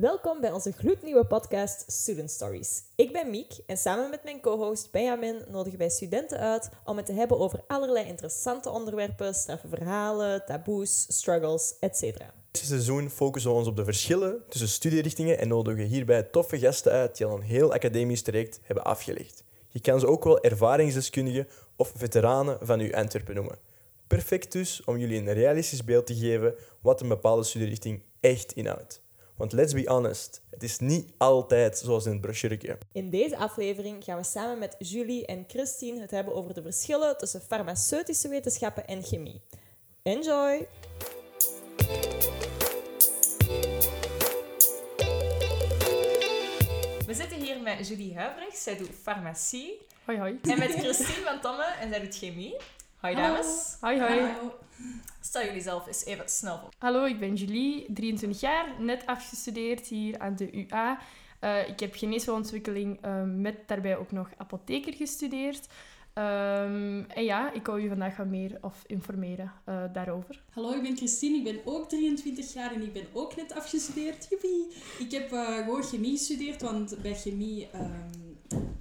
Welkom bij onze gloednieuwe podcast Student Stories. Ik ben Miek en samen met mijn co-host Benjamin nodigen wij studenten uit om het te hebben over allerlei interessante onderwerpen, straffe verhalen, taboes, struggles, etc. Dit seizoen focussen we ons op de verschillen tussen studierichtingen en nodigen hierbij toffe gasten uit die al een heel academisch traject hebben afgelegd. Je kan ze ook wel ervaringsdeskundigen of veteranen van uw Antwerpen noemen. Perfect dus om jullie een realistisch beeld te geven wat een bepaalde studierichting echt inhoudt. Want let's be honest, het is niet altijd zoals in het brochuretje. In deze aflevering gaan we samen met Julie en Christine het hebben over de verschillen tussen farmaceutische wetenschappen en chemie. Enjoy! We zitten hier met Julie Huibrechts, zij doet farmacie. Hoi, hoi. En met Christine van Tomme, en zij doet chemie. Hoi dames. Hoi, hoi. Stel jullie zelf eens even snel voor. Hallo, ik ben Julie, 23 jaar, net afgestudeerd hier aan de UA. Eh, ik heb geneesmiddenontwikkeling uh, met daarbij ook nog apotheker gestudeerd. Um, en ja, ik wou je vandaag wat meer of informeren uh, daarover. Hallo, ik ben Christine, ik ben ook 23 jaar en ik ben ook net afgestudeerd. Joepie! Ik heb uh, gewoon chemie gestudeerd, want bij chemie, um,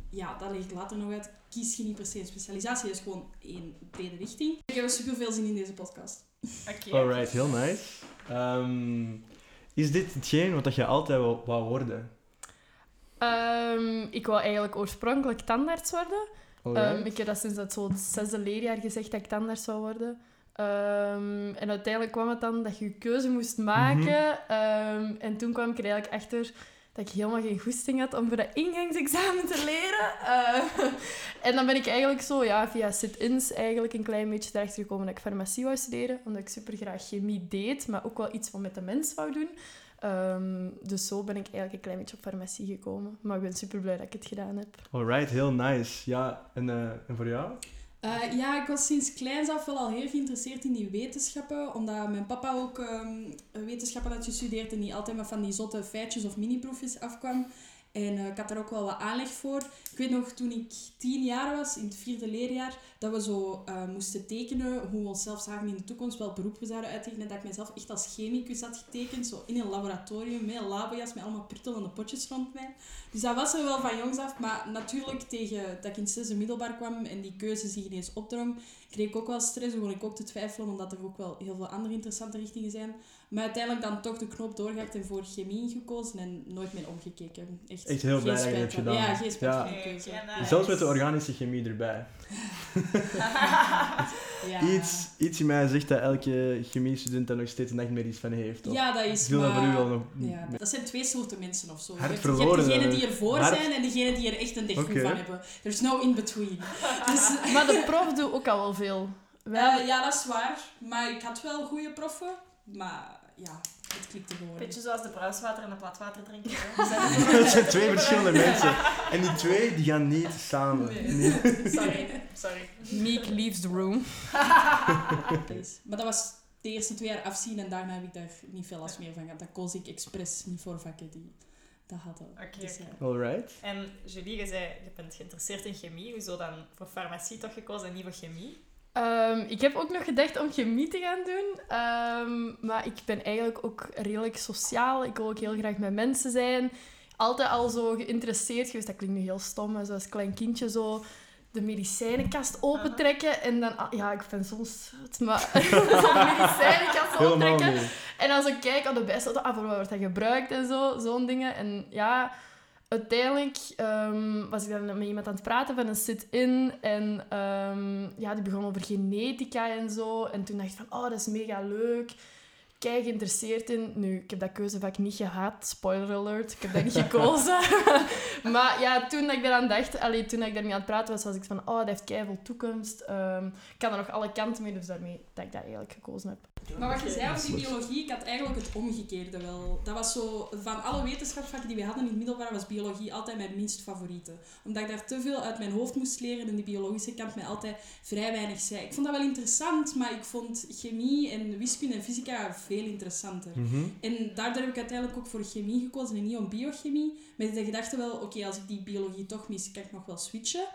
ja, dat leg ik later nog uit, kies je niet per se een specialisatie, dat is gewoon één brede richting. Ik heb er super veel zin in deze podcast. Okay. Alright, heel nice. Um, is dit hetgeen wat je altijd wou, wou worden? Um, ik wou eigenlijk oorspronkelijk tandarts worden. Um, ik heb dat sinds het, zo het zesde leerjaar gezegd dat ik tandarts zou worden. Um, en uiteindelijk kwam het dan dat je je keuze moest maken. Mm -hmm. um, en toen kwam ik er eigenlijk achter dat ik helemaal geen goesting had om voor dat ingangsexamen te leren. Uh, en dan ben ik eigenlijk zo ja, via sit-ins eigenlijk een klein beetje terecht gekomen dat ik farmacie wou studeren. Omdat ik super graag chemie deed, maar ook wel iets wat met de mens wou doen. Um, dus zo ben ik eigenlijk een klein beetje op farmacie gekomen. Maar ik ben super blij dat ik het gedaan heb. Alright, heel nice. Ja, en, uh, en voor jou? Uh, ja, ik was sinds kleins af wel al heel geïnteresseerd in die wetenschappen. Omdat mijn papa ook um, wetenschappen had gestudeerd en die altijd maar van die zotte feitjes of mini-proefjes afkwam. En uh, ik had daar ook wel wat aanleg voor. Ik weet nog, toen ik tien jaar was, in het vierde leerjaar, dat we zo uh, moesten tekenen hoe we onszelf zagen in de toekomst, welk beroep we zouden uittekenen. Dat ik mezelf echt als chemicus had getekend, zo in een laboratorium, met een labojas, met allemaal pruttelende potjes rond mij. Dus dat was er wel van jongs af. Maar natuurlijk, tegen dat ik in zesde middelbaar kwam en die keuze zich ineens opdrong, kreeg ik ook wel stress. Begon ik ook te twijfelen, omdat er ook wel heel veel andere interessante richtingen zijn. Maar uiteindelijk dan toch de knop doorgehakt en voor chemie gekozen en nooit meer omgekeken. Echt, Echt heel blij dat je hebt gedaan. Ja, geen spijt. Zelfs met de organische chemie erbij. ja. iets, iets in mij zegt dat elke chemiestudent daar nog steeds een nachtmerries van heeft. Of ja, dat is maar... dat voor u wel nog... Ja, dat zijn twee soorten mensen of zo. Hard je, hebt, je hebt degenen die ervoor Hard... zijn en degenen die er echt een dicht okay. van hebben. There's no in between. dus... maar de prof doet ook al wel veel. Wij... Uh, ja, dat is waar. Maar ik had wel goede proffen. Maar ja, het klikte gewoon. Beetje zoals de bruiswater en de platwater drinken. dat zijn twee verschillende mensen. En die twee die gaan niet samen. Nee. nee. Sorry. Sorry. Meek leaves the room. maar dat was de eerste twee jaar afzien en daarna heb ik daar niet veel last meer van gehad. Dat koos ik expres niet voor vakken die dat hadden. Oké. Okay, dus, ja. Alright. En Julie, je zei je bent geïnteresseerd in chemie. Hoezo dan voor farmacie toch gekozen en niet voor chemie? Um, ik heb ook nog gedacht om chemie te gaan doen. Um, maar ik ben eigenlijk ook redelijk sociaal. Ik wil ook heel graag met mensen zijn. Altijd al zo geïnteresseerd geweest. Dat klinkt nu heel stom, maar zoals klein kindje zo de medicijnenkast opentrekken. En dan... Ja, ik ben soms... Maar de medicijnenkast opentrekken. En dan zo kijken, oh, de beste... Ah, voor wat wordt dat gebruikt en zo. Zo'n dingen. En ja... Uiteindelijk um, was ik dan met iemand aan het praten van een sit-in. En um, ja, die begon over genetica en zo. En toen dacht ik van, oh, dat is mega leuk. Kijk, geïnteresseerd in. Nu, ik heb dat keuzevak niet gehad. Spoiler alert. Ik heb dat niet gekozen. maar ja, toen ik eraan dacht... Allee, toen ik daarmee aan het praten was, was ik van... Oh, dat heeft keiveel toekomst. Um, ik kan er nog alle kanten mee. Dus daarmee dat ik dat eigenlijk gekozen heb. Maar wat je zei over die biologie, ik had eigenlijk het omgekeerde wel. Dat was zo, van alle wetenschapsvakken die we hadden in het middelbaar, was biologie altijd mijn minst favoriete. Omdat ik daar te veel uit mijn hoofd moest leren en die biologische kant mij altijd vrij weinig zei. Ik vond dat wel interessant, maar ik vond chemie en wiskunde en fysica veel interessanter. Mm -hmm. En daardoor heb ik uiteindelijk ook voor chemie gekozen en niet om biochemie. Met de gedachte wel, oké, okay, als ik die biologie toch mis, kan ik nog wel switchen.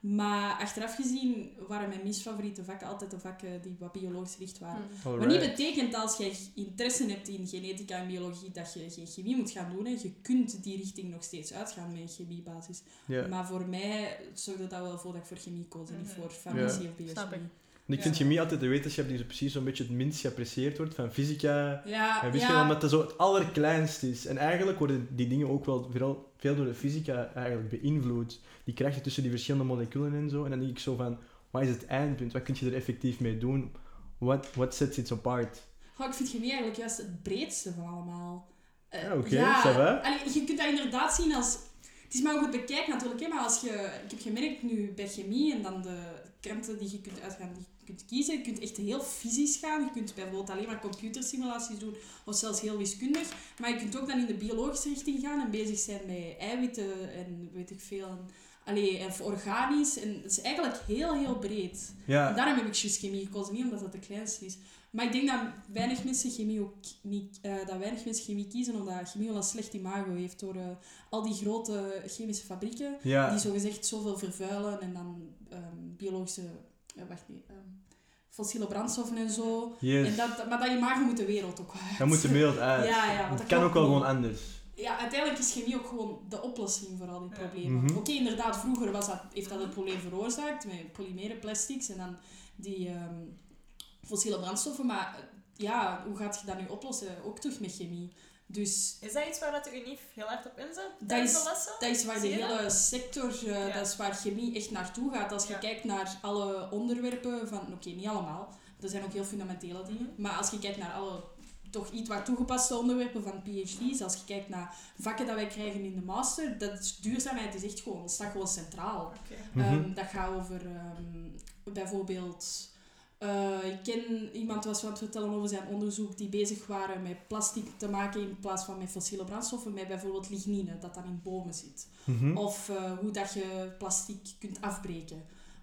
Maar achteraf gezien waren mijn minst favoriete vakken altijd de vakken die wat biologisch gericht waren. Mm. Wat niet betekent als je interesse hebt in genetica en biologie dat je geen chemie moet gaan doen. Hè. Je kunt die richting nog steeds uitgaan met een chemiebasis. Maar voor mij zorgde dat wel voor dat ik voor chemie koos en niet Mhm. voor farmacie Ja. of biologie. Ik. En ik vind chemie altijd de wetenschap die zo precies zo'n beetje het minst geapprecieerd wordt van fysica Ja, en wiskunde, ja. omdat het zo het allerkleinste is. En eigenlijk worden die dingen ook wel veel, veel door de fysica eigenlijk beïnvloed. Die krachten tussen die verschillende moleculen en zo. En dan denk ik zo van, wat is het eindpunt? Wat kun je er effectief mee doen? What, what sets it apart? Ik vind chemie eigenlijk juist het breedste van allemaal. Eh, Ja, oké, va. allee, je kunt dat inderdaad zien als... Het is maar goed bekijken natuurlijk, hè, maar als je... Ik heb gemerkt nu bij chemie en dan de kanten die je kunt uitgaan, die je kunt kiezen. Je kunt echt heel fysisch gaan. Je kunt bijvoorbeeld alleen maar computersimulaties doen of zelfs heel wiskundig. Maar je kunt ook dan in de biologische richting gaan en bezig zijn met eiwitten en weet ik veel. En, allee, of organisch. En het is eigenlijk heel, heel breed. En Ja, daarom heb ik chemie gekozen, niet omdat het de kleinste is. Maar ik denk dat weinig mensen chemie ook niet, eh, dat weinig mensen chemie kiezen, omdat chemie wel een slecht imago heeft door eh, al die grote chemische fabrieken ja. die zogezegd zoveel vervuilen en dan ehm, biologische, eh, wacht nee, ehm, fossiele brandstoffen en zo. Yes. En dat, maar dat imago moet de wereld ook uit. Dan moet de wereld uit. Ja, ja, want het dat kan ook wel niet. gewoon anders. Ja, uiteindelijk is chemie ook gewoon de oplossing voor al die Ja. problemen. Mhm. Oké, inderdaad, vroeger was dat, heeft dat het probleem veroorzaakt met polymere plastics en dan die ehm, fossiele brandstoffen. Maar eh, ja, hoe gaat je dat nu oplossen? Ook terug met chemie. Dus Is dat iets waar dat de UNIF heel hard op inzet Dat is- dat is waar de dat? hele sector, eh, Ja. dat is waar chemie echt naartoe gaat. Als je Ja. kijkt naar alle onderwerpen van, oké, niet allemaal, er zijn ook heel fundamentele dingen, maar als je kijkt naar alle toch iets wat toegepaste onderwerpen van PhD's, als je kijkt naar vakken dat wij krijgen in de master, dat is, duurzaamheid is echt gewoon, staat gewoon centraal. Oké. Mhm. Ehm, dat gaat over ehm, bijvoorbeeld. Eh, ik ken iemand was aan het vertellen over zijn onderzoek die bezig waren met plastic te maken in plaats van met fossiele brandstoffen, met bijvoorbeeld lignine, dat dan in bomen zit. Mhm. Of eh, hoe dat je plastic kunt afbreken.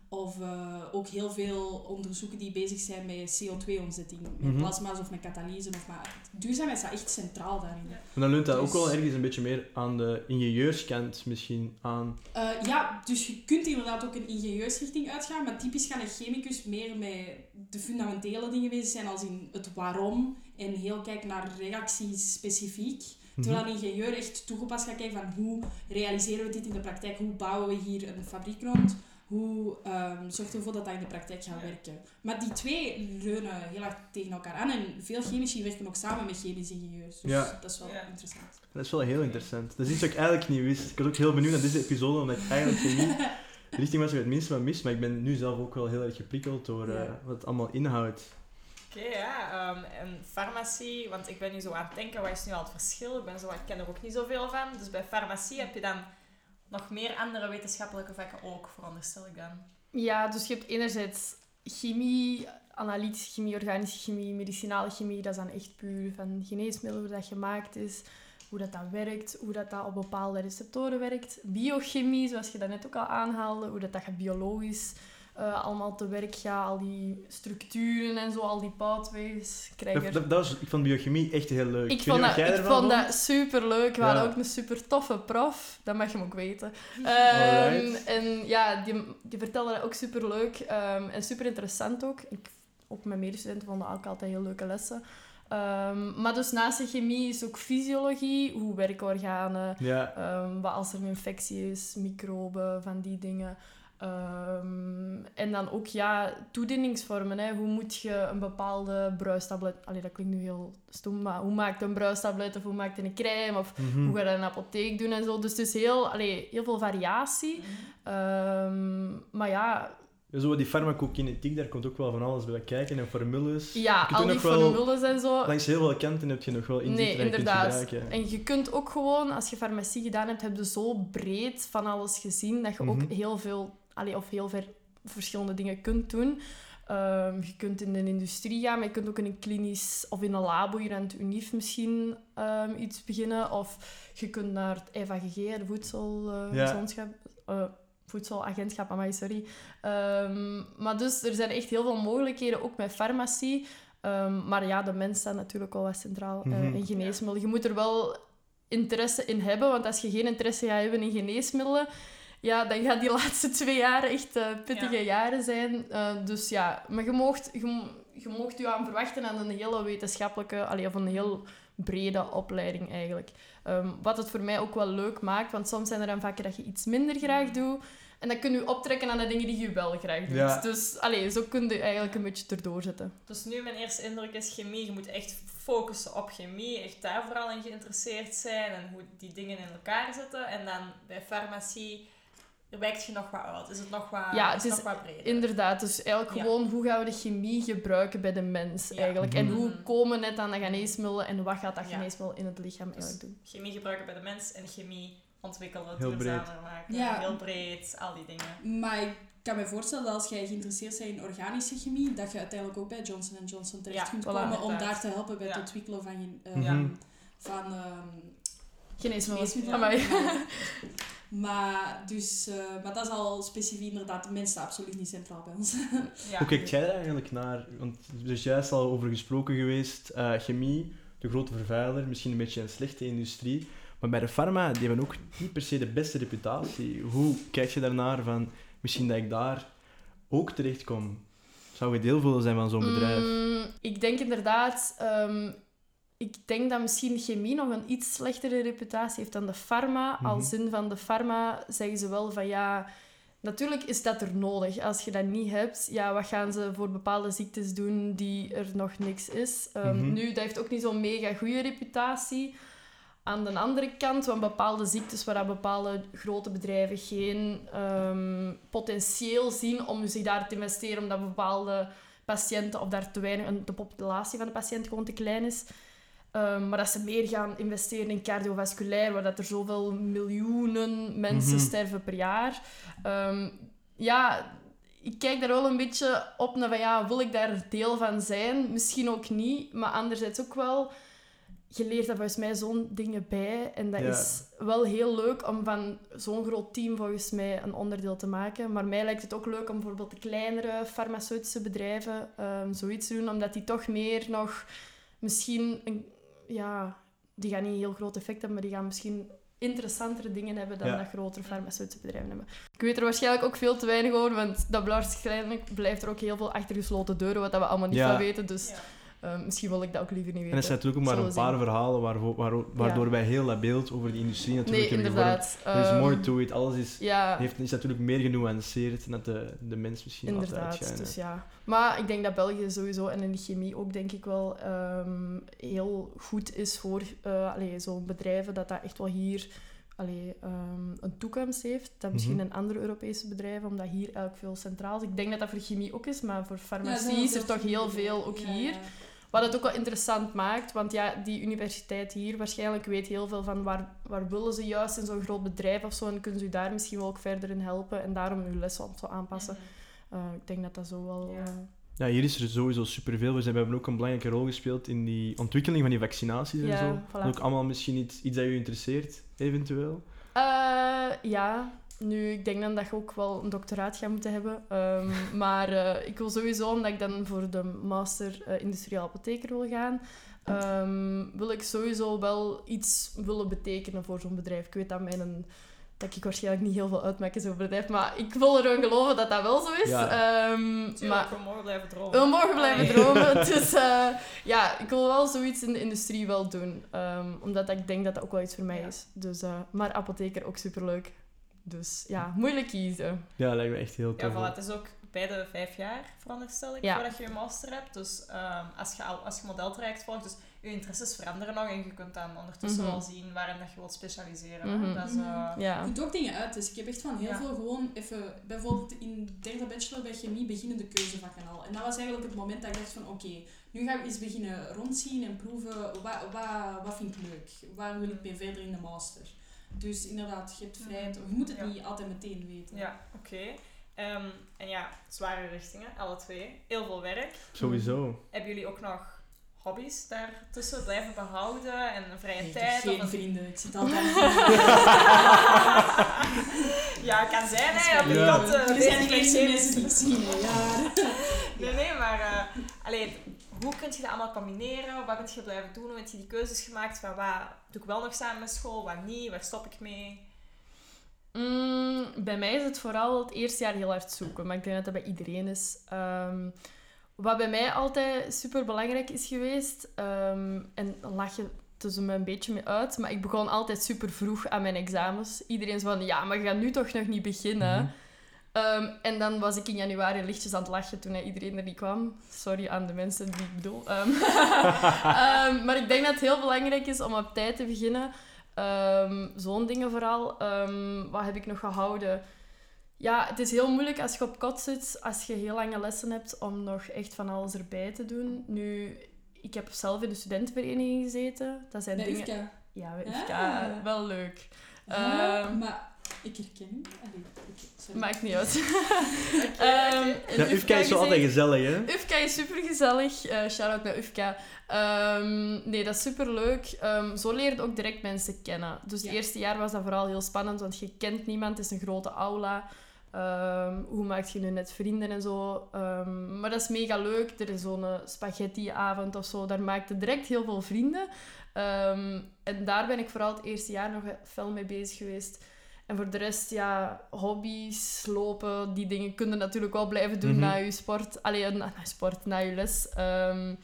Of eh, ook heel veel onderzoeken die bezig zijn met CO2-omzetting, met Mhm. plasma's of met katalyse. Of maar duurzaamheid staat echt centraal daarin. Ja. En dan leunt dat ook Dus- wel ergens een beetje meer aan de ingenieurskant misschien aan. Eh, ja, dus je kunt inderdaad ook een ingenieursrichting uitgaan, maar typisch gaat een chemicus meer met de fundamentele dingen bezig zijn, als in het waarom en heel kijken naar reacties specifiek. Terwijl Mhm. een ingenieur echt toegepast gaat kijken van hoe realiseren we dit in de praktijk, hoe bouwen we hier een fabriek rond, hoe ehm zorgen we ervoor dat dat in de praktijk gaat werken. Maar die twee leunen heel erg tegen elkaar aan en veel chemici werken ook samen met chemische ingenieurs. Dus Ja. dat is wel Ja. interessant. Dat is wel heel interessant. Dat is iets wat ik eigenlijk niet wist. Ik was ook heel benieuwd naar deze episode, omdat ik eigenlijk chemie de richting was waar ik het minste van mis. Maar ik ben nu zelf ook wel heel erg geprikkeld door eh, wat het allemaal inhoudt. Oké, ja. ehm, en farmacie, want ik ben nu zo aan het denken, wat is nu al het verschil? Ik, ben zo, ik ken er ook niet zoveel van. Dus bij farmacie heb je dan nog meer andere wetenschappelijke vakken ook, veronderstel ik dan. Ja, dus je hebt enerzijds chemie, analytische chemie, organische chemie, medicinale chemie. Dat is dan echt puur van geneesmiddelen, hoe dat gemaakt is, hoe dat, dat werkt, hoe dat, dat op bepaalde receptoren werkt. Biochemie, zoals je daarnet ook al aanhaalde, hoe dat, dat biologisch eh, allemaal te werk gaat, al die structuren en zo, al die pathways. Krijg Dat, er... dat, dat was, ik vond biochemie echt heel leuk. Ik vond, dat, ik ervan vond dat super leuk. We Ja. hadden ook een super toffe prof. Dat mag je hem ook weten. Ehm, en ja, die, die vertelde dat ook super leuk en super interessant ook. Ik, ook mijn medestudenten vonden ook altijd heel leuke lessen. Ehm, maar dus naast de chemie is ook fysiologie, hoe werken organen, Ja, Ehm, wat als er een infectie is, microben, van die dingen. Ehm, en dan ook ja, toedieningsvormen. Hè. Hoe moet je een bepaalde bruistablet... Allee, dat klinkt nu heel stom, maar hoe maakt een bruistablet of hoe maakt je een crème? Of mhm. hoe ga je dat in een apotheek doen en zo. Dus het is heel, allee, heel veel variatie. Ehm, maar ja, Zo die farmacokinetiek, daar komt ook wel van alles bij kijken en formules. Ja al ook die formules en zo. Langs heel veel kanten heb je nog wel inzicht Nee, kunt inderdaad. gebruiken. En je kunt ook gewoon, als je farmacie gedaan hebt, heb je zo breed van alles gezien dat je ook Mhm. heel veel, allee, of heel ver verschillende dingen kunt doen. Ehm, je kunt in de industrie gaan, maar je kunt ook in een klinisch of in een labo hier aan het UNIF misschien ehm, iets beginnen. Of je kunt naar het FAGG, de voedsel, eh, Ja. eh, voedselagentschap, amai, sorry. Ehm, maar dus er zijn echt heel veel mogelijkheden, ook met farmacie. Ehm, maar ja, de mens staat natuurlijk wel wat centraal eh, Mhm. in geneesmiddelen. Je moet er wel interesse in hebben, want als je geen interesse gaat hebben in geneesmiddelen ja, dan gaan die laatste twee jaren echt eh, pittige Ja. jaren zijn. Eh, dus ja, maar je moogt je, mo- je moogt je aan verwachten aan een hele wetenschappelijke, allee, of een heel brede opleiding eigenlijk. Ehm, wat het voor mij ook wel leuk maakt, want soms zijn er dan vakken dat je iets minder graag doet. En dan kun je optrekken aan de dingen die je wel graag doet. Ja. Dus allee, zo kun je eigenlijk een beetje erdoor zetten. Dus nu mijn eerste indruk is chemie. Je moet echt focussen op chemie, echt daar vooral in geïnteresseerd zijn en hoe die dingen in elkaar zitten. En dan bij farmacie wijkt je nog wat uit. Is het nog wat, Ja, is het nog is wat breder? Inderdaad, dus eigenlijk Ja. gewoon hoe gaan we de chemie gebruiken bij de mens Ja. eigenlijk. En Mhm. hoe komen we net aan dat geneesmiddel en wat gaat dat Ja. geneesmiddel in het lichaam Dus eigenlijk doen. chemie gebruiken bij de mens en chemie ontwikkelen, Heel duurzamer maken. Ja. Heel breed, al die dingen. Maar ik kan me voorstellen dat als jij geïnteresseerd bent in organische chemie, dat je uiteindelijk ook bij Johnson Johnson terecht Ja, kunt voilà. komen om daar te helpen bij Ja. het ontwikkelen van, Mhm. van ehm, Geneesmiddelen. Maar, dus, eh, maar dat is al specifiek inderdaad, de mensen absoluut niet centraal bij ons. Ja. Hoe kijkt jij daar eigenlijk naar? Want er is juist al over gesproken geweest. eh, chemie, de grote vervuiler, misschien een beetje een slechte industrie. Maar bij de pharma, die hebben ook niet per se de beste reputatie. Hoe kijk je daarnaar van, misschien dat ik daar ook terecht kom? Zou je deel willen zijn van zo'n bedrijf? Mm, ik denk inderdaad... ehm, ik denk dat misschien chemie nog een iets slechtere reputatie heeft dan de pharma. Mhm. Als zin van de pharma zeggen ze wel van ja... Natuurlijk is dat er nodig. Als je dat niet hebt, ja, wat gaan ze voor bepaalde ziektes doen die er nog niks is? Ehm, Mhm. Nu, dat heeft ook niet zo'n mega goede reputatie. Aan de andere kant, want bepaalde ziektes waar bepaalde grote bedrijven geen ehm, potentieel zien om zich daar te investeren, omdat bepaalde patiënten of daar te weinig, de populatie van de patiënt gewoon te klein is. Ehm, maar dat ze meer gaan investeren in cardiovasculair, waar dat er zoveel miljoenen mensen Mhm. sterven per jaar. Ehm, ja, ik kijk daar wel een beetje op naar van ja, wil ik daar deel van zijn? Misschien ook niet, maar anderzijds ook wel. Je leert daar volgens mij zo'n dingen bij. En dat Ja. is wel heel leuk om van zo'n groot team volgens mij een onderdeel te maken. Maar mij lijkt het ook leuk om bijvoorbeeld de kleinere farmaceutische bedrijven ehm, zoiets te doen, omdat die toch meer nog misschien een, ja, die gaan niet een heel groot effect hebben, maar die gaan misschien interessantere dingen hebben dan Ja. dat grotere farmaceutische bedrijven hebben. Ik weet er waarschijnlijk ook veel te weinig over, want dat waarschijnlijk blijft er ook heel veel achter gesloten deuren, wat dat we allemaal niet Ja. van weten. Dus Eh, misschien wil ik dat ook liever niet weten. En er zijn natuurlijk ook maar een paar zien. verhalen waardoor, waardoor wij heel dat beeld over die industrie natuurlijk Nee, hebben gevormd. Er is Ehm, more to it. Alles is, Ja, heeft, is natuurlijk meer genuanceerd dan de, de mens misschien inderdaad. uitschijnen. Dus ja. Maar ik denk dat België sowieso en in de chemie ook denk ik wel ehm, heel goed is voor eh, allee, zo'n bedrijven dat dat echt wel hier allee, ehm, een toekomst heeft. Dan misschien Mhm. in andere Europese bedrijven, omdat hier eigenlijk veel centraal is. Ik denk dat dat voor chemie ook is, maar voor farmacie is er toch heel veel ook Ja, hier. ja. Wat het ook wel interessant maakt, want ja, die universiteit hier waarschijnlijk weet heel veel van waar, waar willen ze juist in zo'n groot bedrijf of zo en kunnen ze u daar misschien wel ook verder in helpen en daarom uw les wat zo aanpassen. Eh, ik denk dat dat zo wel... Ja. eh, Ja, hier is er sowieso superveel. We, zijn, we hebben ook een belangrijke rol gespeeld in die ontwikkeling van die vaccinaties en Ja, zo. voilà. Dat is ook allemaal misschien iets, iets dat je interesseert, eventueel. Eh, ja, nu, ik denk dan dat je ook wel een doctoraat gaat moeten hebben. Ehm, maar eh, ik wil sowieso, omdat ik dan voor de master eh, industrieel apotheker wil gaan, ehm, wil ik sowieso wel iets willen betekenen voor zo'n bedrijf. Ik weet dat mijn... Dat ik waarschijnlijk niet heel veel uitmaak in zo'n bedrijf, maar ik wil erin geloven dat dat wel zo is. Ja. Ehm, Tuurlijk, maar we mogen blijven dromen. we mogen blijven dromen. Dus eh, ja, ik wil wel zoiets in de industrie wel doen. Ehm, omdat ik denk dat dat ook wel iets voor mij Ja. is. Dus, eh, maar apotheker ook superleuk. Dus ja, moeilijk kiezen. Ja, lijkt me echt heel Ja, tof. voilà, het is ook bij de vijf jaar, veronderstel ik, Ja. voordat je je master hebt. Dus ehm, als, je al, als je modeltraject volgt, dus je interesses veranderen nog en je kunt dan ondertussen Mhm. wel zien waarin dat je wilt specialiseren. hè. Mhm. Dat is, eh, Je Ja. kunt ook dingen uit. Dus ik heb echt van heel Ja. veel gewoon even... Bijvoorbeeld in derde bachelor bij chemie beginnen de keuzevakken al. En dat was eigenlijk het moment dat ik dacht van... Oké, nu gaan we eens beginnen rondzien en proeven... Wat, wat, wat vind ik leuk? Waar wil ik mee verder in de master? Dus inderdaad, je hebt vrijheid. Je moet het Ja. niet altijd meteen weten. ja, oké. Ehm, en ja, zware richtingen, alle twee. Heel veel werk. Sowieso. Hebben jullie ook nog hobby's daartussen blijven behouden en een vrije Nee, tijd? heb geen of een- vrienden. Ik zit altijd... ja, kan zijn, hè. Ja. Op eh, Er zijn chemische- mensen die ik zie. hè. Ja. Nee, nee, maar uh, alleen, hoe kun je dat allemaal combineren? Wat ben je blijven doen? Hoe heb je die keuzes gemaakt van wat doe ik wel nog samen met school, wat niet, waar stop ik mee? Mm, bij mij is het vooral het eerste jaar heel hard zoeken, maar ik denk dat dat bij iedereen is. Ehm, wat bij mij altijd super belangrijk is geweest, ehm, en dan lach je tussen me een beetje mee uit, maar ik begon altijd super vroeg aan mijn examens. Iedereen is van, ja, maar je gaat nu toch nog niet beginnen. Mhm. Ehm, en dan was ik in januari lichtjes aan het lachen toen iedereen er niet kwam. Sorry aan de mensen die ik bedoel. Ehm, ehm, maar ik denk dat het heel belangrijk is om op tijd te beginnen. Zo'n dingen vooral. Wat heb ik nog gehouden? Ja, het is heel moeilijk als je op kot zit, als je heel lange lessen hebt, om nog echt van alles erbij te doen. Nu, ik heb zelf in de studentenvereniging gezeten. Dat zijn Bij dingen... Ja, bij Ah. Wel leuk. Ja, maar ik herken u. Allee. Maakt niet uit. Ehm, in Ja, Ufka is wel altijd gezellig, hè? Ufka is super gezellig. Eh Shout-out naar Ufka. Ehm, nee, dat is super leuk. zo leer je ook direct mensen kennen. Dus het Ja. eerste jaar was dat vooral heel spannend, want je kent niemand. Het is een grote aula. Ehm, hoe maak je nu net vrienden en zo? Ehm, maar dat is mega leuk. Er is zo'n eh, spaghetti-avond of zo. Daar maak je direct heel veel vrienden. Ehm, en daar ben ik vooral het eerste jaar nog fel mee bezig geweest. En voor de rest, ja, hobby's, lopen, die dingen kun je natuurlijk wel blijven doen Mhm. na je sport. Allee, na, na sport, na je les. Ehm,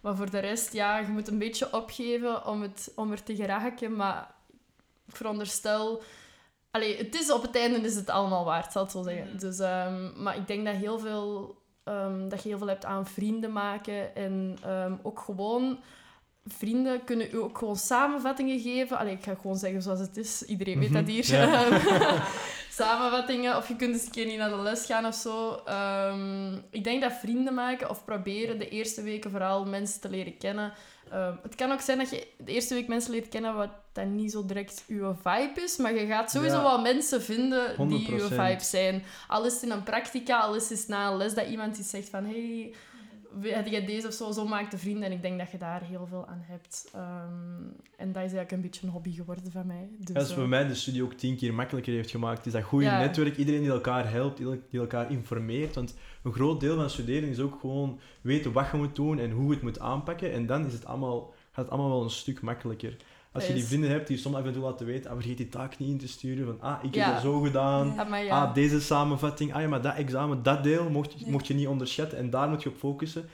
maar voor de rest, ja, je moet een beetje opgeven om, het, om er te geraken. Maar ik veronderstel... Allee, het is op het einde is het allemaal waard, zal ik zo zeggen. Mhm. Dus, ehm, maar ik denk dat, heel veel, ehm, dat je heel veel hebt aan vrienden maken. En ook gewoon... Vrienden kunnen u ook gewoon samenvattingen geven. Allee, ik ga gewoon zeggen zoals het is. Iedereen weet dat Mhm, hier. ja. Samenvattingen. Of je kunt eens een keer niet naar de les gaan of zo. Ehm, ik denk dat vrienden maken of proberen de eerste weken vooral mensen te leren kennen. Ehm, het kan ook zijn dat je de eerste week mensen leert kennen wat dan niet zo direct uw vibe is. Maar je gaat sowieso Ja. wel mensen vinden die 100%. uw vibe zijn. Al is het in een practica, al is het na een les dat iemand iets zegt van... Hey, heb jij deze of zo? Zo maakt de vrienden. En ik denk dat je daar heel veel aan hebt. Ehm, en dat is eigenlijk een beetje een hobby geworden van mij. Dus, Dat is eh, voor mij de studie ook tien keer makkelijker heeft gemaakt. Is dat goede Ja. netwerk, iedereen die elkaar helpt, die die elkaar informeert. Want een groot deel van studeren is ook gewoon weten wat je moet doen en hoe je het moet aanpakken. En dan is het allemaal, gaat het allemaal wel een stuk makkelijker. Als je die vrienden hebt die je soms af en toe laten weten, ah, vergeet die taak niet in te sturen. Van, ah, ik Ja. heb dat zo gedaan. Ah, ja. Ah, deze samenvatting. Ah ja, maar dat examen, dat deel mocht, Nee. mocht je niet onderschatten. En daar moet je op focussen.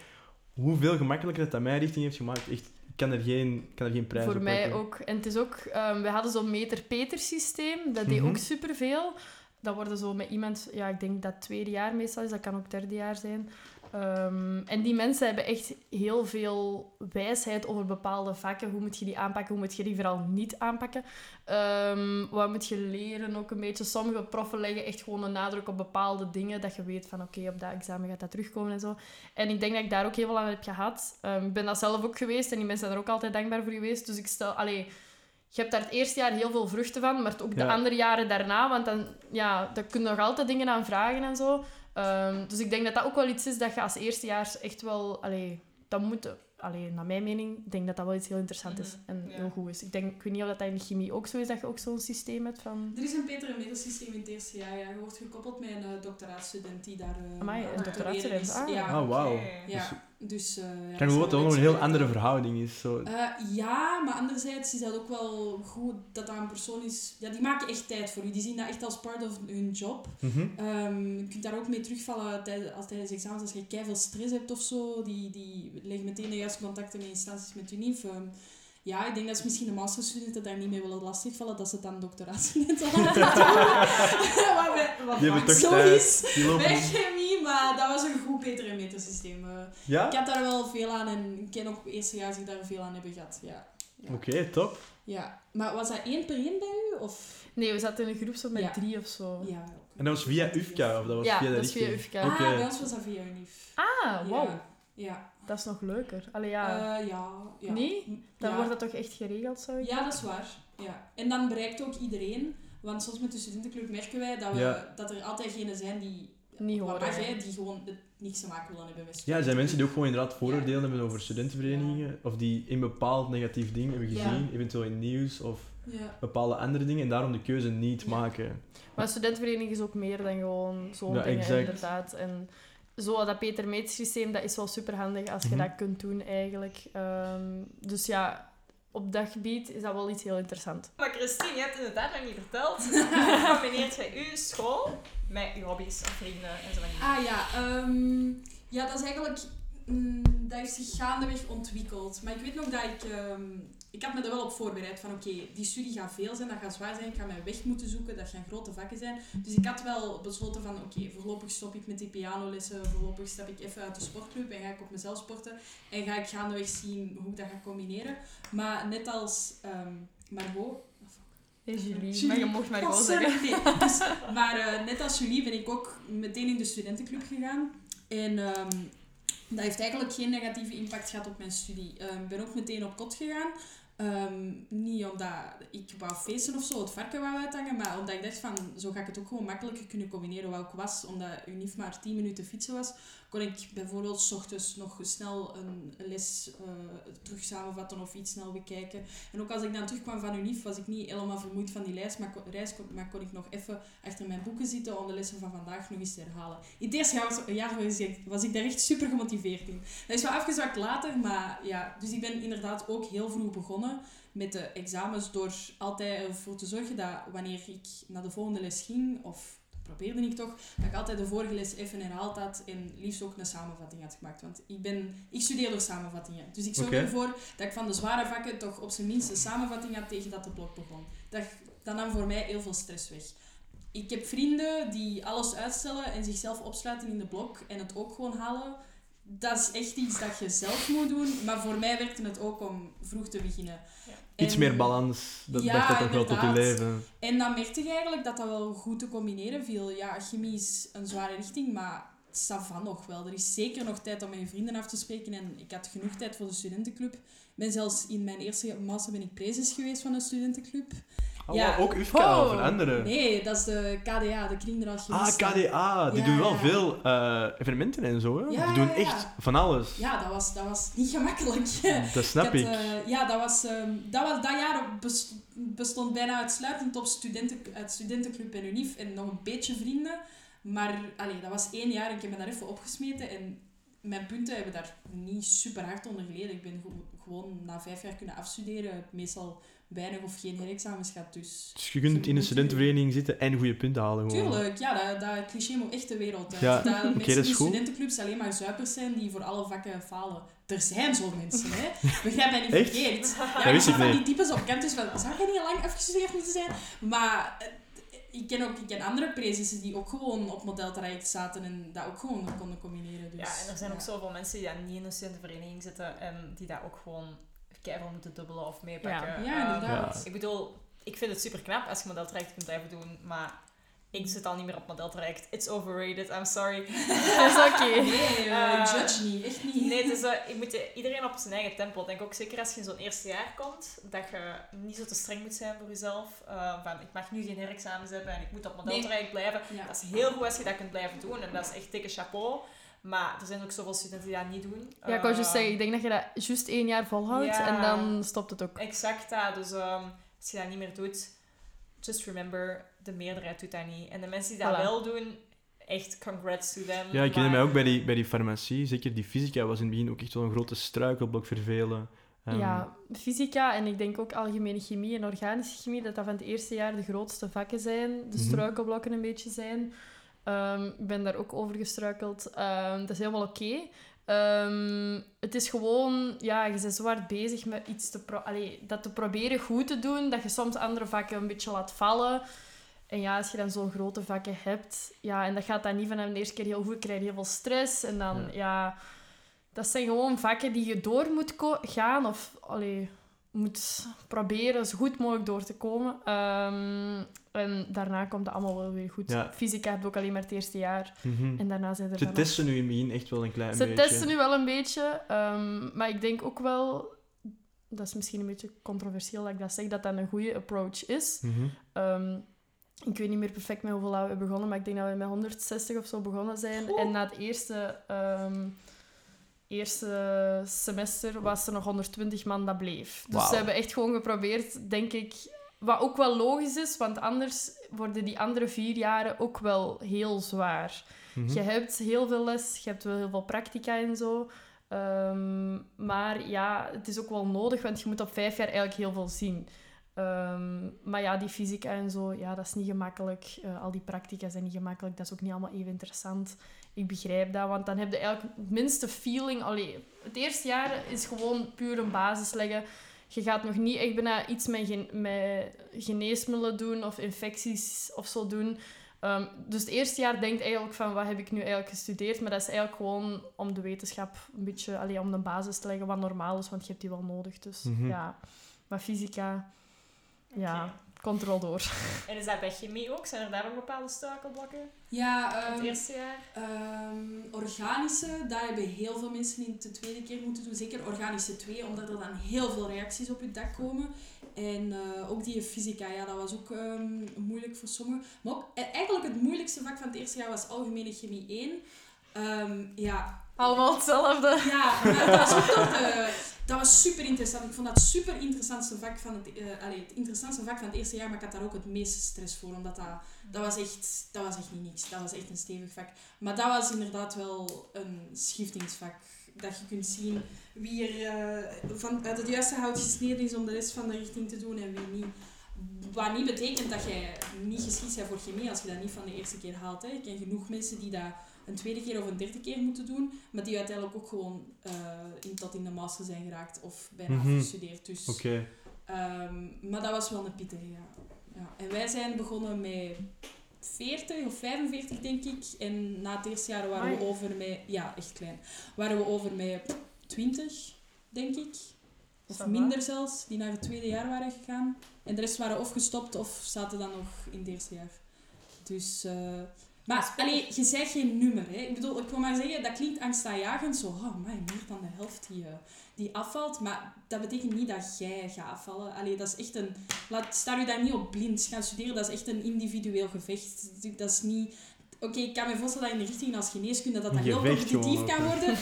Hoeveel gemakkelijker dat, dat mij richting heeft gemaakt, echt, ik kan er geen, kan er geen prijs Voor op mij ook. En het is ook, ehm, we hadden zo'n meter-peter systeem. Dat deed Mhm. ook superveel. Dat worden zo met iemand, ja, ik denk dat het tweede jaar meestal is, dat kan ook derde jaar zijn. Ehm, en die mensen hebben echt heel veel wijsheid over bepaalde vakken. Hoe moet je die aanpakken, hoe moet je die vooral niet aanpakken? Ehm, wat moet je leren ook een beetje? Sommige proffen leggen echt gewoon een nadruk op bepaalde dingen, dat je weet van oké, op dat examen gaat dat terugkomen en zo. En ik denk dat ik daar ook heel veel aan heb gehad. Ehm, ik ben dat zelf ook geweest en die mensen zijn er ook altijd dankbaar voor geweest. Dus ik stel, allee, je hebt daar het eerste jaar heel veel vruchten van, maar ook de Ja. andere jaren daarna, want dan, ja, daar kun je nog altijd dingen aan vragen en zo. Ehm, dus ik denk dat dat ook wel iets is dat je als eerstejaars echt wel, allee, dat moet, allee, naar mijn mening, ik denk dat dat wel iets heel interessant is en Mhm. Ja. heel goed is. Ik, denk, ik weet niet of dat in de chemie ook zo is, dat je ook zo'n systeem hebt van... Er is een beter middelsysteem in het eerste jaar. Ja. Je wordt gekoppeld met een uh, doctoraatstudent die daar uh, Amai, een doctoraatstudent. Ah. Ja, Ah, wauw. ja. dus... eh, ja, Ik dat kan gewoon dat het iets een heel andere verhouding is. Zo. Eh, ja, maar anderzijds is dat ook wel goed dat dat een persoon is... Ja, die maken echt tijd voor u. Die zien dat echt als part of hun job. Mhm. Ehm, je kunt daar ook mee terugvallen tijdens, als tijdens examens. Als je keiveel stress hebt of zo, die, die leggen meteen de juiste contacten met instanties met UNIF. Ehm, ja, ik denk dat ze misschien de masterstudenten daar niet mee willen lastigvallen, dat ze het dan doctoraatstudenten laten doen. wat wat zo is maar dat was een goed betere metersysteem. Eh, Ja? ik heb daar wel veel aan en ik ken ook eerstejaars die daar veel aan hebben gehad. Ja. Ja. Oké, top. ja. Maar was dat één per één bij u? Of? Nee, we zaten in een groep zo met Ja. drie of zo. Ja, En dat was via UFCA? Of dat was Ja, via de dat is via? UFCA. Ah, Oké. bij ons was dat via UNIF. Ah, wow. Ja. Ja. Dat is nog leuker. Allee, ja. Eh, ja, ja. Nee? Dan ja. wordt dat toch echt geregeld, zou ik Ja, dat is waar. Ja. En dan bereikt ook iedereen, want soms met de studentenclub merken wij dat, we, Ja. dat er altijd genen zijn die, Niet horen. hè, die gewoon het niks te maken willen hebben met Ja, er zijn mensen die ook gewoon inderdaad Ja. vooroordelen hebben over studentenverenigingen. Of die een bepaald negatief ding hebben Ja. gezien, eventueel in nieuws of Ja. bepaalde andere dingen, en daarom de keuze niet Ja. maken. Maar een studentenvereniging is ook meer dan gewoon zo'n Ja, dingen, exact. inderdaad. En zo dat Peter Meets systeem, dat is wel super handig als je Mhm. dat kunt doen eigenlijk. Ehm, dus ja, op dat gebied is dat wel iets heel interessants. Maar Christine, je hebt inderdaad nog niet verteld. Hoe combineert jij uw school met je hobby's of vrienden en zo van die Ah ja, ehm, ja, dat is eigenlijk... mm, dat heeft zich gaandeweg ontwikkeld. Maar ik weet nog dat ik... ehm, ik had me er wel op voorbereid van oké, die studie gaat veel zijn, dat gaat zwaar zijn, ik ga mijn weg moeten zoeken, dat gaan grote vakken zijn. Dus ik had wel besloten van oké, voorlopig stop ik met die pianolessen, voorlopig stap ik even uit de sportclub en ga ik op mezelf sporten. En ga ik gaandeweg zien hoe ik dat ga combineren. Maar net als ehm Margot, Hey Julie, Julie. maar je mocht maar gewoon sorry. zeggen. Nee, dus, maar eh, net als jullie ben ik ook meteen in de studentenclub gegaan. En ehm, dat heeft eigenlijk geen negatieve impact gehad op mijn studie. Ehm, Ik ben ook meteen op kot gegaan. Ehm, niet omdat ik wou feesten of zo, het varken wou uithangen, maar omdat ik dacht van, zo ga ik het ook gewoon makkelijker kunnen combineren waar ik was. Omdat UNIF maar 10 minuten fietsen was, kon ik bijvoorbeeld 's ochtends nog snel een les eh, terug samenvatten of iets snel bekijken. En ook als ik dan terugkwam van UNIF, was ik niet helemaal vermoeid van die reis, maar, kon, reis, maar kon ik nog even achter mijn boeken zitten om de lessen van vandaag nog eens te herhalen. In het jaar, jaar was, ik, was ik daar echt super gemotiveerd in. Dat is wel afgezwakt later, maar ja. Dus ik ben inderdaad ook heel vroeg begonnen met de examens door altijd ervoor te zorgen dat wanneer ik naar de volgende les ging, of dat probeerde ik toch, dat ik altijd de vorige les even herhaald had en liefst ook een samenvatting had gemaakt. Want ik, ben, ik studeer door samenvattingen. Dus ik zorg ervoor dat ik van de zware vakken toch op zijn minst een samenvatting had tegen dat de blok begon. Dat, dat nam voor mij heel veel stress weg. Ik heb vrienden die alles uitstellen en zichzelf opsluiten in de blok en het ook gewoon halen. Dat is echt iets dat je zelf moet doen. Maar voor mij werkte het ook om vroeg te beginnen. Iets En- meer balans, dat Ja, dacht dat toch wel tot je leven. En dan merkte je eigenlijk dat dat wel goed te combineren viel. Ja, chemie is een zware richting, maar ça va nog wel. Er is zeker nog tijd om met je vrienden af te spreken en ik had genoeg tijd voor de studentenclub. Ik ben zelfs in mijn eerste master ben ik prezes geweest van een studentenclub. Oh, Ja. wow, ook UFCA of Oh. een andere? Nee, dat is de KDA, de Ah, kringdraadchemisten. KDA, die Ja, doen wel ja. veel eh, evenementen en zo. Hè? Die doen echt van alles. Ja, dat was, dat was niet gemakkelijk. Dat snap ik. had, eh, ja, dat was, ehm, dat was... Dat jaar best- bestond bijna uitsluitend op studenten, uit studentenclub en UNIF en nog een beetje vrienden. Maar allee, dat was één jaar en ik heb me daar even opgesmeten. En mijn punten hebben daar niet super hard onder geleden. Ik ben gewoon na vijf jaar kunnen afstuderen. Meestal weinig of geen herexamens gehad, dus... Dus je kunt in een studentenvereniging zitten en goede punten halen. Gewoon. Tuurlijk, ja, dat, dat cliché moet echt de wereld uit. Ja, dat oké, mensen dat is in studentenclubs alleen maar zuipers zijn die voor alle vakken falen. Er zijn zo mensen, hè. Begrijp mij niet Echt? verkeerd. Ja, Dat wist ik niet. die types op campus van, zou jij niet al lang afgestudeerd moeten zijn? Maar eh, ik ken ook ik ken andere prezes die ook gewoon op modeltraject zaten en dat ook gewoon konden combineren. Dus, Ja, en er zijn ook zoveel mensen die dan niet in een studentenvereniging zitten en die dat ook gewoon keihard moeten dubbelen of meepakken. Ja, Ehm, inderdaad. Ik bedoel, ik vind het super knap als je modeltraject kunt blijven doen, maar ik zit al niet meer op modeltraject. It's overrated, I'm sorry. Dat is oké. Nee, eh, judge niet, echt niet. Nee, is, eh, je moet iedereen op zijn eigen tempo. Ik denk ook zeker als je in zo'n eerste jaar komt, dat je niet zo te streng moet zijn voor jezelf. Eh, van, ik mag nu geen herexamens hebben en ik moet op modeltraject blijven. Ja. Dat is heel goed als je dat kunt blijven doen en dat is echt dikke chapeau. Maar er zijn ook zoveel studenten die dat niet doen. Ja, ik wou juist Eh, zeggen, ik denk dat je dat juist één jaar volhoudt Ja. en dan stopt het ook. Exact dat. Dus ehm, als je dat niet meer doet, just remember, de meerderheid doet dat niet. En de mensen die dat Voilà. wel doen, echt congrats to them. Ja, ik herinner Maar- mij ook bij die, bij die farmacie. Zeker die fysica was in het begin ook echt wel een grote struikelblok vervelen. Ehm, Ja, fysica en ik denk ook algemene chemie en organische chemie, dat dat van het eerste jaar de grootste vakken zijn, de Mhm. struikelblokken een beetje zijn. Ehm, ik ben daar ook over gestruikeld. Ehm, dat is helemaal oké. Ehm, het is gewoon, ja, je bent zo hard bezig met iets te, allee, dat te proberen goed te doen, dat je soms andere vakken een beetje laat vallen. En ja, als je dan zo'n grote vakken hebt, ja, en dat gaat dan niet vanaf de eerste keer heel goed, krijg je heel veel stress. En dan, Ja. ja, dat zijn gewoon vakken die je door moet gaan of allee, moet proberen zo goed mogelijk door te komen. Ehm, en daarna komt het allemaal wel weer goed. Ja. Fysica heb je ook alleen maar het eerste jaar. mhm. En daarna zijn er Ze dan testen nu in het begin echt wel een klein Ze beetje. testen nu wel een beetje. ehm, maar ik denk ook wel... Dat is misschien een beetje controversieel dat ik dat zeg, dat dat een goede approach is. Ehm, ik weet niet meer perfect met hoeveel we begonnen, maar ik denk dat we met 160 of zo begonnen zijn. En na het eerste, eerste semester was er nog 120 man dat bleef. Dus ze hebben echt gewoon geprobeerd, denk ik... Wat ook wel logisch is, want anders worden die andere vier jaren ook wel heel zwaar. Mhm. Je hebt heel veel les, je hebt wel heel veel practica en zo. Ehm, maar ja, het is ook wel nodig, want je moet op vijf jaar eigenlijk heel veel zien. Ehm, maar ja, die fysica en zo, ja, dat is niet gemakkelijk. Eh, al die practica zijn niet gemakkelijk. Dat is ook niet allemaal even interessant. Ik begrijp dat, want dan heb je eigenlijk het minste feeling. Allee, het eerste jaar is gewoon puur een basis leggen. Je gaat nog niet echt bijna iets met, gen met geneesmiddelen doen of infecties of zo doen. Ehm, dus het eerste jaar denkt eigenlijk van wat heb ik nu eigenlijk gestudeerd, maar dat is eigenlijk gewoon om de wetenschap een beetje, allee, om de basis te leggen wat normaal is, want je hebt die wel nodig. Dus Mhm. ja, maar fysica, ja, Oké. controle door. En is dat bij chemie ook? Zijn er daar ook bepaalde struikelblokken? Ja, Het ehm, eerste jaar? Ehm, organische, dat hebben heel veel mensen in de tweede keer moeten doen. Zeker organische 2, omdat er dan heel veel reacties op je dak komen. En eh, ook die fysica, ja, dat was ook ehm, moeilijk voor sommigen. Maar ook, e- eigenlijk het moeilijkste vak van het eerste jaar was algemene chemie 1. Ehm, ja, Allemaal hetzelfde. ja, maar dat was ook toch de- dat was super interessant. Ik vond dat super interessantste vak van het, allee, het interessantste vak van het eerste jaar, maar ik had daar ook het meeste stress voor, omdat dat, dat was echt, dat was echt niet niks. Dat was echt een stevig vak. Maar dat was inderdaad wel een schiftingsvak. Dat je kunt zien wie er eh, van, uit het juiste hout gesneden is om de rest van de richting te doen en wie niet. Wat niet betekent dat jij niet geschikt bent voor chemie als je dat niet van de eerste keer haalt. Hè. Ik ken genoeg mensen die dat een tweede keer of een derde keer moeten doen, maar die uiteindelijk ook gewoon eh, in, tot in de master zijn geraakt of bijna Mhm. afgestudeerd. Dus, Oké. ehm, maar dat was wel een pittige, ja. ja. En wij zijn begonnen met 40 of 45, denk ik. En na het eerste jaar waren we over met... Ja, echt klein. Waren we over met 20, denk ik. Of minder zelfs, die naar het tweede jaar waren gegaan. En de rest waren of gestopt of zaten dan nog in het eerste jaar. Dus... eh, maar, allee, je zegt geen nummer, hè. Ik bedoel, ik wil maar zeggen, dat klinkt angstaanjagend, zo, oh, meer dan de helft die, eh, die afvalt. Maar dat betekent niet dat jij gaat afvallen. Allee, dat is echt een... Laat, sta je daar niet op blind. Gaan studeren, dat is echt een individueel gevecht. Dat is niet... Oké, ik kan me voorstellen dat in de richting als geneeskunde dat dat heel competitief kan worden.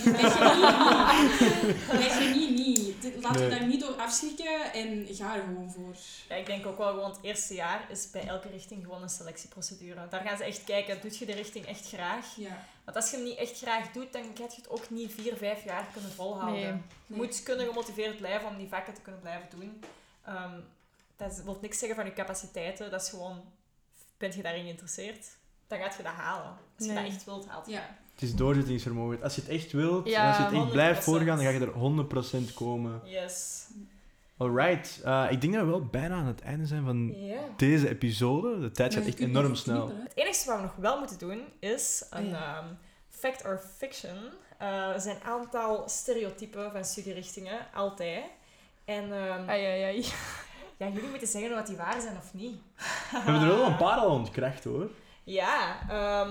Bij chemie niet. Niet. Laat je Nee. daar niet door afschrikken en ga er gewoon voor. Ja, ik denk ook wel gewoon het eerste jaar is bij elke richting gewoon een selectieprocedure. Daar gaan ze echt kijken, doet je de richting echt graag? Ja. Want als je hem niet echt graag doet, dan gaat je het ook niet vier, vijf jaar kunnen volhouden. Nee. Je Nee. moet kunnen gemotiveerd blijven om die vakken te kunnen blijven doen. Ehm, dat is- wil niks zeggen van je capaciteiten. Dat is gewoon, ben je daarin geïnteresseerd? Dan gaat je dat halen. Als je Nee. dat echt wilt, haalt je Ja. Het is doorzettingsvermogen. Als je het echt wilt, Ja, en als je het echt blijft 100%. voorgaan, dan ga je er 100% komen. Yes. Alright. Eh, ik denk dat we wel bijna aan het einde zijn van deze episode. De tijd gaat echt enorm snel. Het enige wat we nog wel moeten doen is een Ah, ja. ehm, fact or fiction. Eh, er zijn een aantal stereotypen van studierichtingen, altijd. En ehm, Ai, ai, ai. ja, jullie moeten zeggen of die waar zijn of niet. We hebben er wel een paar al ontkracht hoor. Ja, ehm,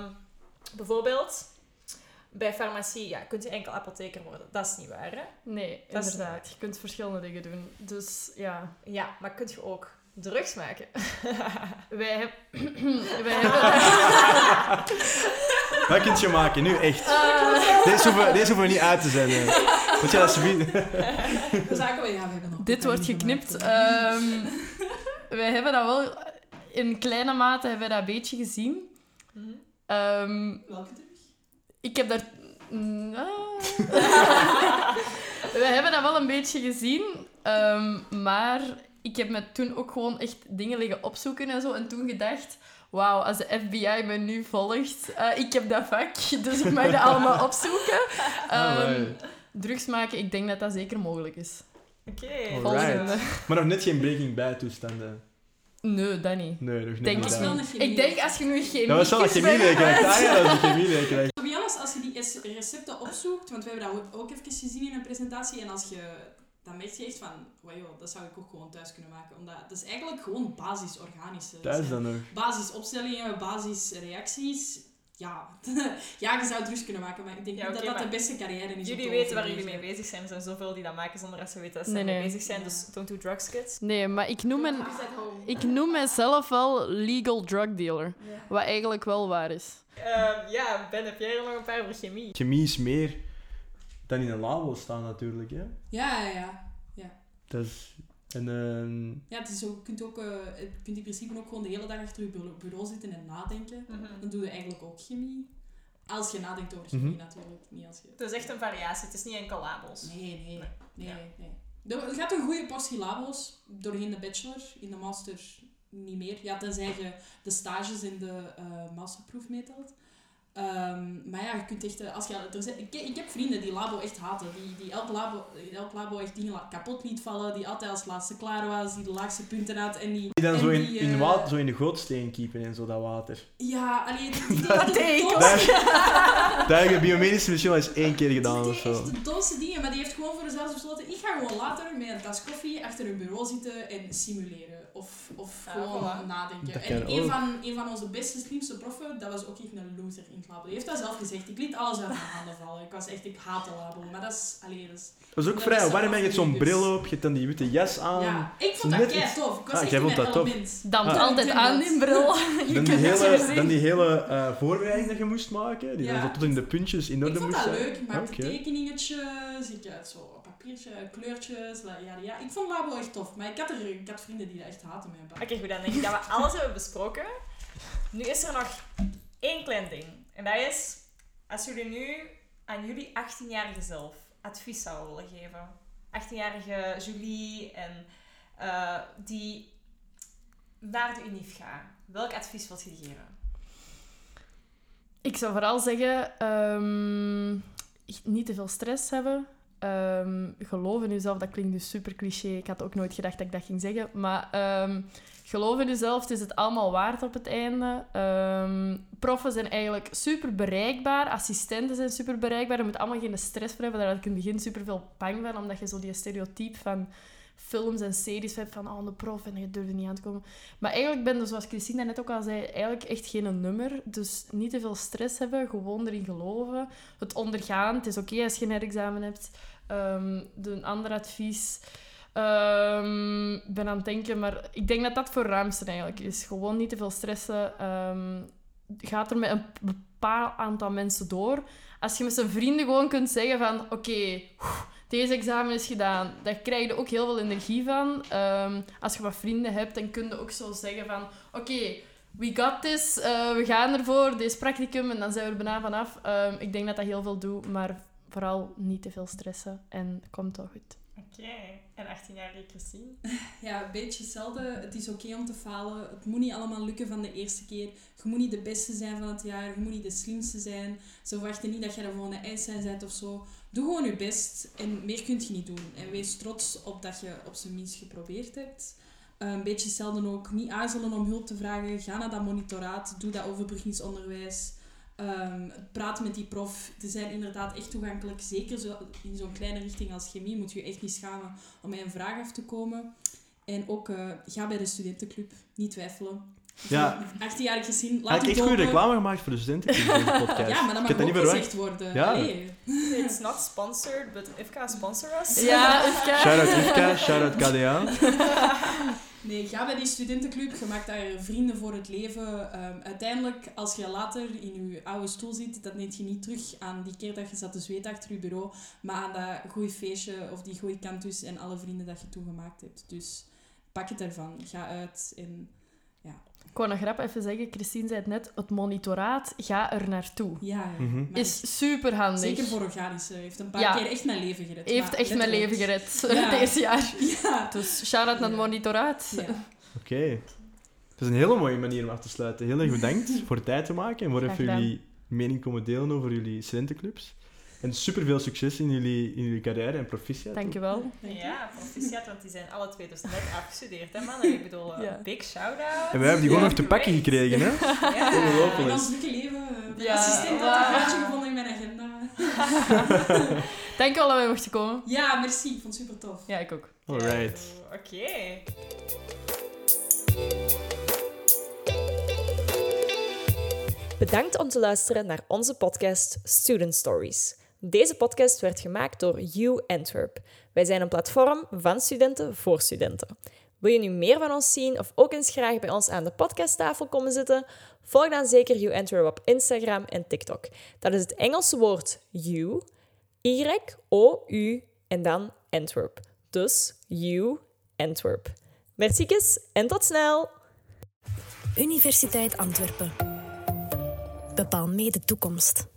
bijvoorbeeld bij farmacie ja, kunt je enkel apotheker worden. Dat is niet waar, hè? Nee, Dat is inderdaad. Je kunt verschillende dingen doen. Dus ja, Ja, maar kunt je ook drugs maken? wij, heb, wij hebben... Wat kun je maken? Nu echt. Eh, Deze hoeven, deze hoeven we niet uit te zenden. Moet je dat. We wel, ja, we hebben nog dit wordt geknipt. Ehm, wij hebben dat wel... In kleine mate hebben we dat een beetje gezien. Ehm, Welke terug? ik heb daar... Mm, ah. we hebben dat wel een beetje gezien. ehm, maar ik heb me toen ook gewoon echt dingen liggen opzoeken en zo. En toen gedacht... Wauw, als de FBI me nu volgt, eh, ik heb dat vak, dus ik mag dat allemaal opzoeken. Ehm, Alright. drugs maken, ik denk dat dat zeker mogelijk is. Oké. Alright. Volgende. Maar nog net geen Breaking Bad toestanden. Nee, dat niet. Nee, nog Denk niet. ik wel een chemie. Ik denk als je nu chemie... Dat was wel een chemie-leerkracht. Ah ja, dat is een chemie-leerkracht. To be honest, als je die recepten opzoekt, want we hebben dat ook- ook even gezien in een presentatie, en als je dan merk je echt van, wow, dat zou ik ook gewoon thuis kunnen maken. Omdat dat is eigenlijk gewoon basisorganische. Thuis dan nog. Basisopstellingen, basisreacties. Ja. ja, je zou het rust kunnen maken, maar ik denk Ja, dat dat de beste carrière is. Jullie te weten waar jullie mee bezig zijn. Er zijn zoveel die dat maken zonder dat ze weten dat ze Nee, mee nee. bezig zijn. Ja. Dus don't do drugs, kids. Nee, maar ik noem, mijn, ik noem mezelf wel legal drug dealer. Ja. Wat eigenlijk wel waar is. Ehm, ja, Ben, heb jij er nog een paar over chemie? Chemie is meer dan in een labo staan natuurlijk. Hè. Ja, ja, ja. Dat is... En, ehm, Ja, het is ook, je kunt ook, eh, je kunt in principe ook gewoon de hele dag achter je bureau- bureau zitten en nadenken. Dan doe je eigenlijk ook chemie. Als je nadenkt over chemie Mhm. natuurlijk. Niet als je... Het is echt een variatie, het is niet enkel labels. Nee, nee, nee. Ja. nee. Er gaat een goede portie labels doorheen de bachelor, in de master niet meer. Ja, tenzij je de stages in de eh, masterproef meetelt. Ehm, maar ja, je kunt echt... eh, Als je, er zijn, ik, ik heb vrienden die labo echt haten. Die, die elk, labo, elk labo echt dingen kapot liet vallen. Die altijd als laatste klaar was. Die de laagste punten had. En die, Die dan en zo in, die, in, eh, water, zo in de gootsteen kiepen en zo, dat water. Ja, alleen die, die, die, Dat ook. Dat heb je biomedische misschien wel eens één keer gedaan Die of zo. echt de domste dingen, maar die heeft gewoon voor zichzelf besloten: ik ga gewoon later met een tas koffie achter een bureau zitten en simuleren. Of, of Ja, gewoon voilà. nadenken. Dat en een ook. van, een van onze beste, slimste proffen, dat was ook echt een loser in het labo. Die heeft dat zelf gezegd. Ik liet alles uit mijn handen vallen. Ik was echt, ik haat de labo. Maar dat is, allee, dat is... Dat is ook Dat vrij warm, hè. je hebt zo'n dus. bril op, je hebt dan die witte jas aan. ja, ik vond dat kei tof. Ik was Ah, echt jij in vond mijn dat tof. Dampt Ah. altijd aan die bril. Je Dan die kunt het hele, dan die hele eh, voorbereiding dat je moest maken, die Ja. dan tot in de puntjes in Ik orde vond moest dat zijn. leuk. Ik maakte Oké. tekeningetjes. Ik had zo papiertje, kleurtjes. la- Ja, ja. Ik vond labo echt tof. Maar ik had, er, ik had vrienden die dat echt haten met Oké, goed, dan denk ik dat we alles hebben besproken. Nu is er nog één klein ding. En dat is, als jullie nu aan jullie 18-jarige zelf advies zouden willen geven. 18-jarige Julie en eh, die naar de UNIF gaat. Welk advies wilt je geven? Ik zou vooral zeggen, ehm, niet te veel stress hebben. Ehm, geloof in jezelf, dat klinkt dus super cliché. Ik had ook nooit gedacht dat ik dat ging zeggen. Maar ehm, geloof in jezelf, het is het allemaal waard op het einde. Ehm proffen zijn eigenlijk super bereikbaar. Assistenten zijn super bereikbaar. Je moet allemaal geen stress voor hebben. Daar had ik in het begin super veel bang van. Omdat je zo die stereotype van films en series hebt van oh, de prof en je durft niet aan te komen. Maar eigenlijk ben je, zoals Christine net ook al zei, eigenlijk echt geen nummer. Dus niet te veel stress hebben, gewoon erin geloven. Het ondergaan, het is oké als je een examen hebt. Ehm de, een ander advies. Ehm, ben aan het denken, maar ik denk dat dat voor ruimste eigenlijk is. Gewoon niet te veel stressen. Ehm gaat er met een bepaald aantal mensen door. Als je met zijn vrienden gewoon kunt zeggen van... Oké, deze examen is gedaan. Daar krijg je ook heel veel energie van. Ehm, als je wat vrienden hebt, dan kun je ook zo zeggen van... Oké, we got this. eh, we gaan ervoor. Is practicum en dan zijn we er bijna vanaf. Ehm, ik denk dat dat heel veel doet, maar vooral niet te veel stressen. En het komt wel goed. Oké, en 18-jarige Christine? Ja, een beetje hetzelfde. Het is oké om te falen. Het moet niet allemaal lukken van de eerste keer. Je moet niet de beste zijn van het jaar. Je moet niet de slimste zijn. Ze verwachten niet dat je de volgende Einstein bent of zo. Doe gewoon je best. En meer kun je niet doen. En wees trots op dat je op zijn minst geprobeerd hebt. Eh, een beetje hetzelfde ook. Niet aarzelen om hulp te vragen. Ga naar dat monitoraat. Doe dat overbruggingsonderwijs. Ehm praat met die prof. Die zijn inderdaad echt toegankelijk. Zeker zo, in zo'n kleine richting als chemie moet je echt niet schamen om met een vraag af te komen. En ook eh, ga bij de studentenclub. Niet twijfelen. Ja. 18-jarig gezien, laat Heb ik het echt goede reclame gemaakt voor de studenten in deze podcast. Ja, maar dat mag heb dat ook gezegd worden. Ja. Allee. It's not sponsored, but Ifka sponsor us. Ja, Ifka. Shout-out Ifka, shout-out KDA. Nee, ga bij die studentenclub. Je maakt daar vrienden voor het leven. Ehm, uiteindelijk, als je later in je oude stoel zit, dan denk je niet terug aan die keer dat je zat te zweet achter je bureau, maar aan dat goeie feestje of die goeie kantus en alle vrienden dat je toen gemaakt hebt. Dus pak het ervan. Ga uit en Ik wou nog grap even zeggen, Christine zei het net, het monitoraat, ga er naartoe. ja, echt, Is super handig. zeker voor organische. Heeft een paar Ja. keer echt mijn leven gered. Heeft echt mijn leven gered Ja. deze jaar. Ja. Dus shout-out naar het monitoraat. ja. Oké. Het is een hele mooie manier om af te sluiten. Heel erg bedankt voor tijd te maken en voor even jullie mening komen delen over jullie studentenclubs. En super veel succes in jullie, in jullie carrière en proficiat. Dankjewel. Ja, proficiat, want die zijn alle twee dus net afgestudeerd, hè mannen? Ik bedoel, eh, Ja. big shout-out. En wij hebben die gewoon Ja, nog te pakken gekregen, hè? Ja. In Ongelooflijk. ons drukke leven. eh, Ja. assistent had een gaatje gevonden in mijn agenda. Dankjewel dat wij mochten komen. Ja, merci. Ik vond het super tof. Ja, ik ook. Alright. Oké. Bedankt om te luisteren naar onze podcast Student Stories. Deze podcast werd gemaakt door U Antwerp. Wij zijn een platform van studenten voor studenten. Wil je nu meer van ons zien of ook eens graag bij ons aan de podcasttafel komen zitten? Volg dan zeker U Antwerp op Instagram en TikTok. Dat is het Engelse woord U, Y-O-U en dan Antwerp. Dus U Antwerp. Merci en tot snel! Universiteit Antwerpen. Bepaal mee de toekomst.